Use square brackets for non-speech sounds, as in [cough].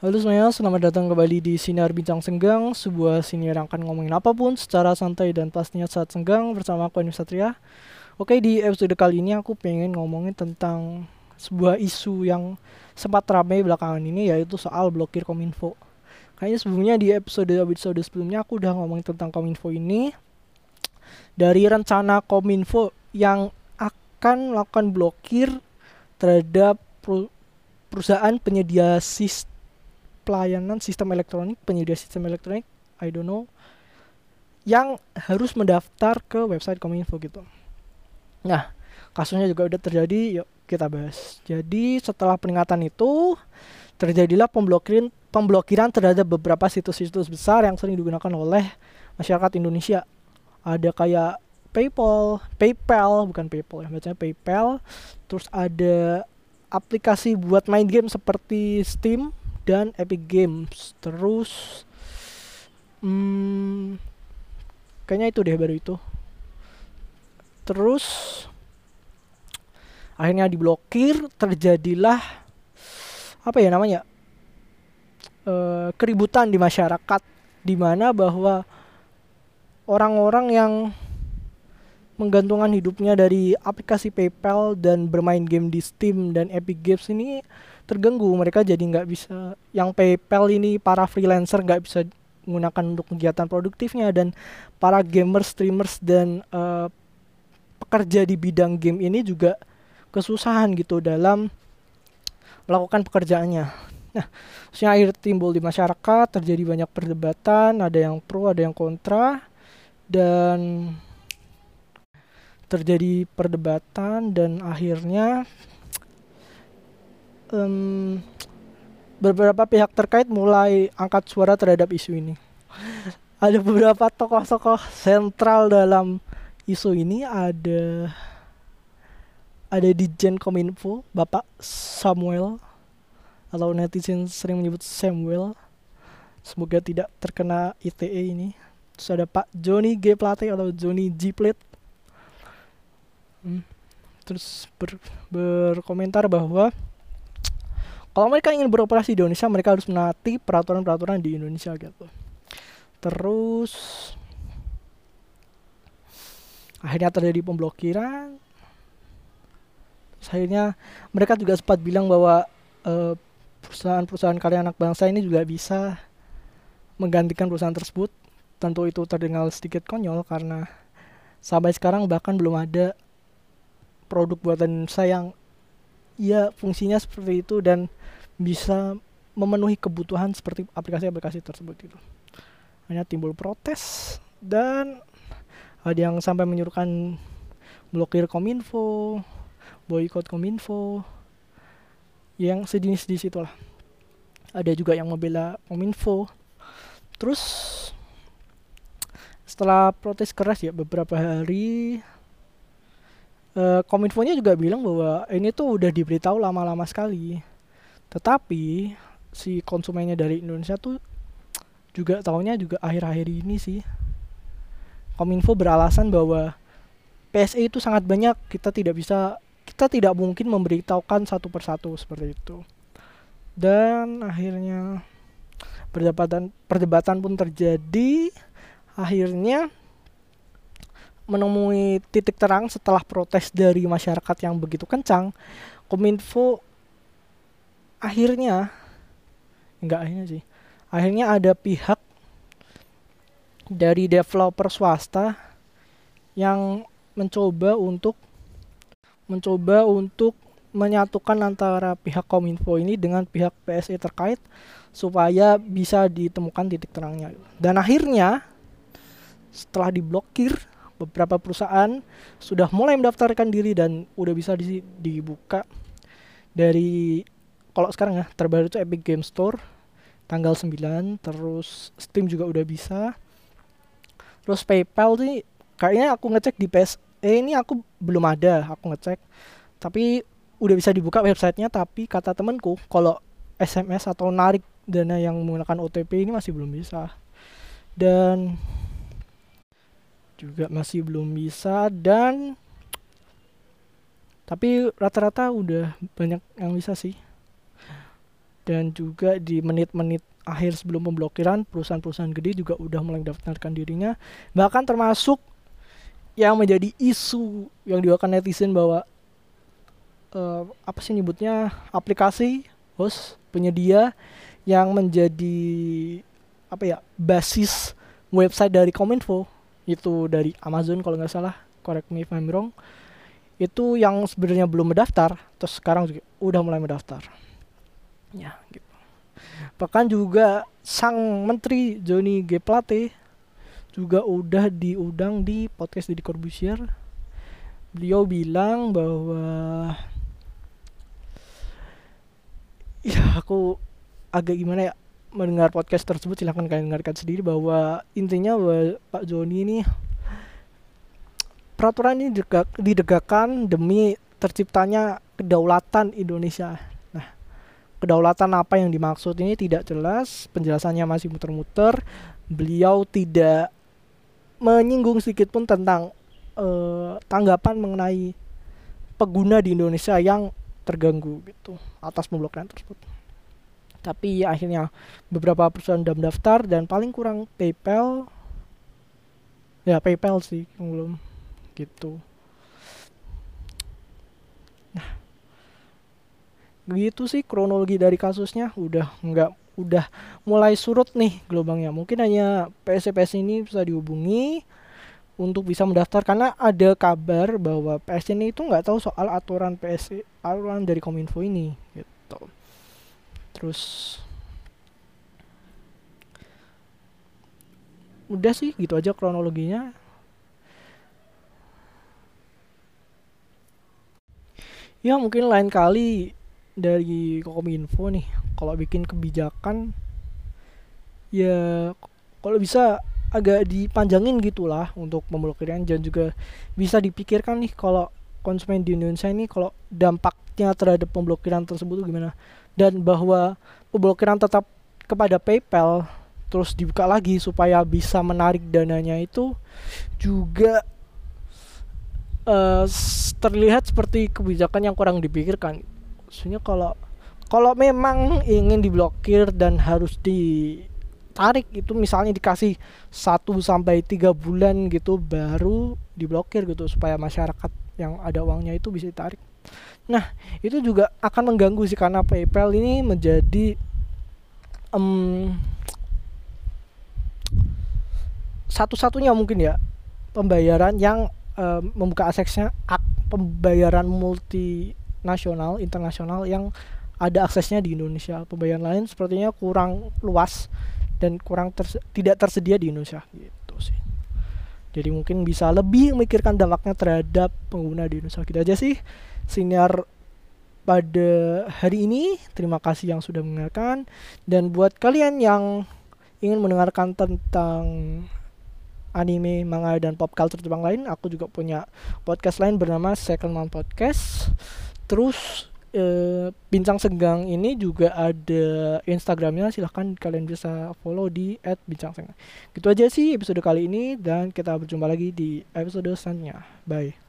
Halo semuanya, selamat datang kembali di Sinar Bincang Senggang, sebuah siniar yang akan ngomongin apa pun secara santai dan pastinya saat senggang bersama aku Anu Satria. Oke, di episode kali ini aku pengen ngomongin tentang sebuah isu yang sempat ramai belakangan ini yaitu soal blokir Kominfo. Kayaknya sebelumnya di episode-episode sebelumnya aku udah ngomongin tentang Kominfo ini dari rencana Kominfo yang akan melakukan blokir terhadap perusahaan penyedia sistem pelayanan sistem elektronik, penyedia sistem elektronik, I don't know, yang harus mendaftar ke website Kominfo gitu. Nah, kasusnya juga udah terjadi, yuk kita bahas. Jadi setelah peringatan itu terjadilah pemblokiran pemblokiran terhadap beberapa situs-situs besar yang sering digunakan oleh masyarakat Indonesia. Ada kayak PayPal, PayPal bukan PayPal ya, bacanya PayPal. Terus ada aplikasi buat main game seperti Steam dan Epic Games. Terus hmm, kayaknya itu deh baru itu. Terus akhirnya diblokir terjadilah apa ya namanya e, keributan di masyarakat di mana bahwa orang-orang yang menggantungkan hidupnya dari aplikasi PayPal dan bermain game di Steam dan Epic Games ini terganggu mereka jadi nggak bisa yang PayPal ini para freelancer nggak bisa menggunakan untuk kegiatan produktifnya dan para gamers streamers dan uh, pekerja di bidang game ini juga kesusahan gitu dalam melakukan pekerjaannya. Nah, yang akhir timbul di masyarakat terjadi banyak perdebatan, ada yang pro, ada yang kontra dan terjadi perdebatan dan akhirnya um, beberapa pihak terkait mulai angkat suara terhadap isu ini. [laughs] Ada beberapa tokoh-tokoh sentral dalam isu ini ada ada di Jen Kominfo, Bapak Samuel atau netizen sering menyebut Samuel. Semoga tidak terkena ITE ini. Terus ada Pak Joni G Plate atau Joni G Plate. Hmm. Terus ber, berkomentar bahwa kalau mereka ingin beroperasi di Indonesia mereka harus menaati peraturan-peraturan di Indonesia gitu. Terus akhirnya terjadi pemblokiran. Terus akhirnya mereka juga sempat bilang bahwa perusahaan perusahaan-perusahaan karya anak bangsa ini juga bisa menggantikan perusahaan tersebut. Tentu itu terdengar sedikit konyol karena sampai sekarang bahkan belum ada produk buatan saya yang ya fungsinya seperti itu dan bisa memenuhi kebutuhan seperti aplikasi-aplikasi tersebut itu. Hanya timbul protes dan ada yang sampai menyuruhkan blokir kominfo, boykot kominfo, yang sejenis di situ lah. Ada juga yang membela kominfo. Terus setelah protes keras ya beberapa hari uh, kominfonya juga bilang bahwa ini tuh udah diberitahu lama-lama sekali tetapi si konsumennya dari Indonesia tuh juga tahunya juga akhir-akhir ini sih. Kominfo beralasan bahwa PSE itu sangat banyak, kita tidak bisa kita tidak mungkin memberitahukan satu persatu seperti itu. Dan akhirnya perdebatan perdebatan pun terjadi. Akhirnya menemui titik terang setelah protes dari masyarakat yang begitu kencang. Kominfo akhirnya enggak akhirnya sih akhirnya ada pihak dari developer swasta yang mencoba untuk mencoba untuk menyatukan antara pihak Kominfo ini dengan pihak PSE terkait supaya bisa ditemukan titik terangnya. Dan akhirnya setelah diblokir beberapa perusahaan sudah mulai mendaftarkan diri dan udah bisa di, dibuka. Dari kalau sekarang ya terbaru itu Epic Game Store tanggal 9 terus Steam juga udah bisa. Terus PayPal sih kayaknya aku ngecek di PS eh ini aku belum ada aku ngecek. Tapi udah bisa dibuka websitenya tapi kata temenku kalau SMS atau narik dana yang menggunakan OTP ini masih belum bisa. Dan juga masih belum bisa dan tapi rata-rata udah banyak yang bisa sih. Dan juga di menit-menit akhir sebelum pemblokiran perusahaan-perusahaan gede juga udah mulai mendaftarkan dirinya. Bahkan termasuk yang menjadi isu yang diwakilkan netizen bahwa uh, apa sih nyebutnya aplikasi host penyedia yang menjadi apa ya basis website dari Kominfo itu dari Amazon kalau nggak salah correct me if I'm wrong. Itu yang sebenarnya belum mendaftar terus sekarang juga udah mulai mendaftar. Ya gitu. Bahkan juga sang menteri Johnny G. Plate juga udah diundang di podcast di Corbusier beliau bilang bahwa ya aku agak gimana ya mendengar podcast tersebut silahkan kalian dengarkan sendiri bahwa intinya Pak Joni ini peraturan ini didegak, didegakkan demi terciptanya kedaulatan Indonesia. Nah, kedaulatan apa yang dimaksud ini tidak jelas, penjelasannya masih muter-muter. Beliau tidak menyinggung sedikit pun tentang uh, tanggapan mengenai pengguna di Indonesia yang terganggu gitu atas pemblokiran tersebut tapi ya, akhirnya beberapa perusahaan sudah mendaftar dan paling kurang PayPal. Ya PayPal sih yang belum gitu. Nah begitu sih kronologi dari kasusnya. Udah nggak udah mulai surut nih gelombangnya. Mungkin hanya PSC ini bisa dihubungi untuk bisa mendaftar. Karena ada kabar bahwa PSC ini itu nggak tahu soal aturan PSC aturan dari Kominfo ini gitu terus. Udah sih gitu aja kronologinya. Ya mungkin lain kali dari Kominfo nih kalau bikin kebijakan ya kalau bisa agak dipanjangin gitulah untuk pemblokiran dan juga bisa dipikirkan nih kalau konsumen di Indonesia ini kalau dampaknya terhadap pemblokiran tersebut gimana dan bahwa pemblokiran tetap kepada PayPal terus dibuka lagi supaya bisa menarik dananya itu juga uh, terlihat seperti kebijakan yang kurang dipikirkan. Maksudnya kalau kalau memang ingin diblokir dan harus ditarik itu misalnya dikasih 1 sampai tiga bulan gitu baru diblokir gitu supaya masyarakat yang ada uangnya itu bisa ditarik. Nah, itu juga akan mengganggu sih karena PayPal ini menjadi um, satu-satunya mungkin ya pembayaran yang um, membuka aksesnya ak, pembayaran multinasional internasional yang ada aksesnya di Indonesia. Pembayaran lain sepertinya kurang luas dan kurang terse tidak tersedia di Indonesia gitu sih. Jadi mungkin bisa lebih memikirkan dampaknya terhadap pengguna di Indonesia. Kita aja sih siniar pada hari ini. Terima kasih yang sudah mendengarkan dan buat kalian yang ingin mendengarkan tentang anime, manga dan pop culture Jepang lain, aku juga punya podcast lain bernama Second Man Podcast. Terus e, bincang senggang ini juga ada Instagramnya, silahkan kalian bisa follow di @bincang senggang. Gitu aja sih episode kali ini dan kita berjumpa lagi di episode selanjutnya. Bye.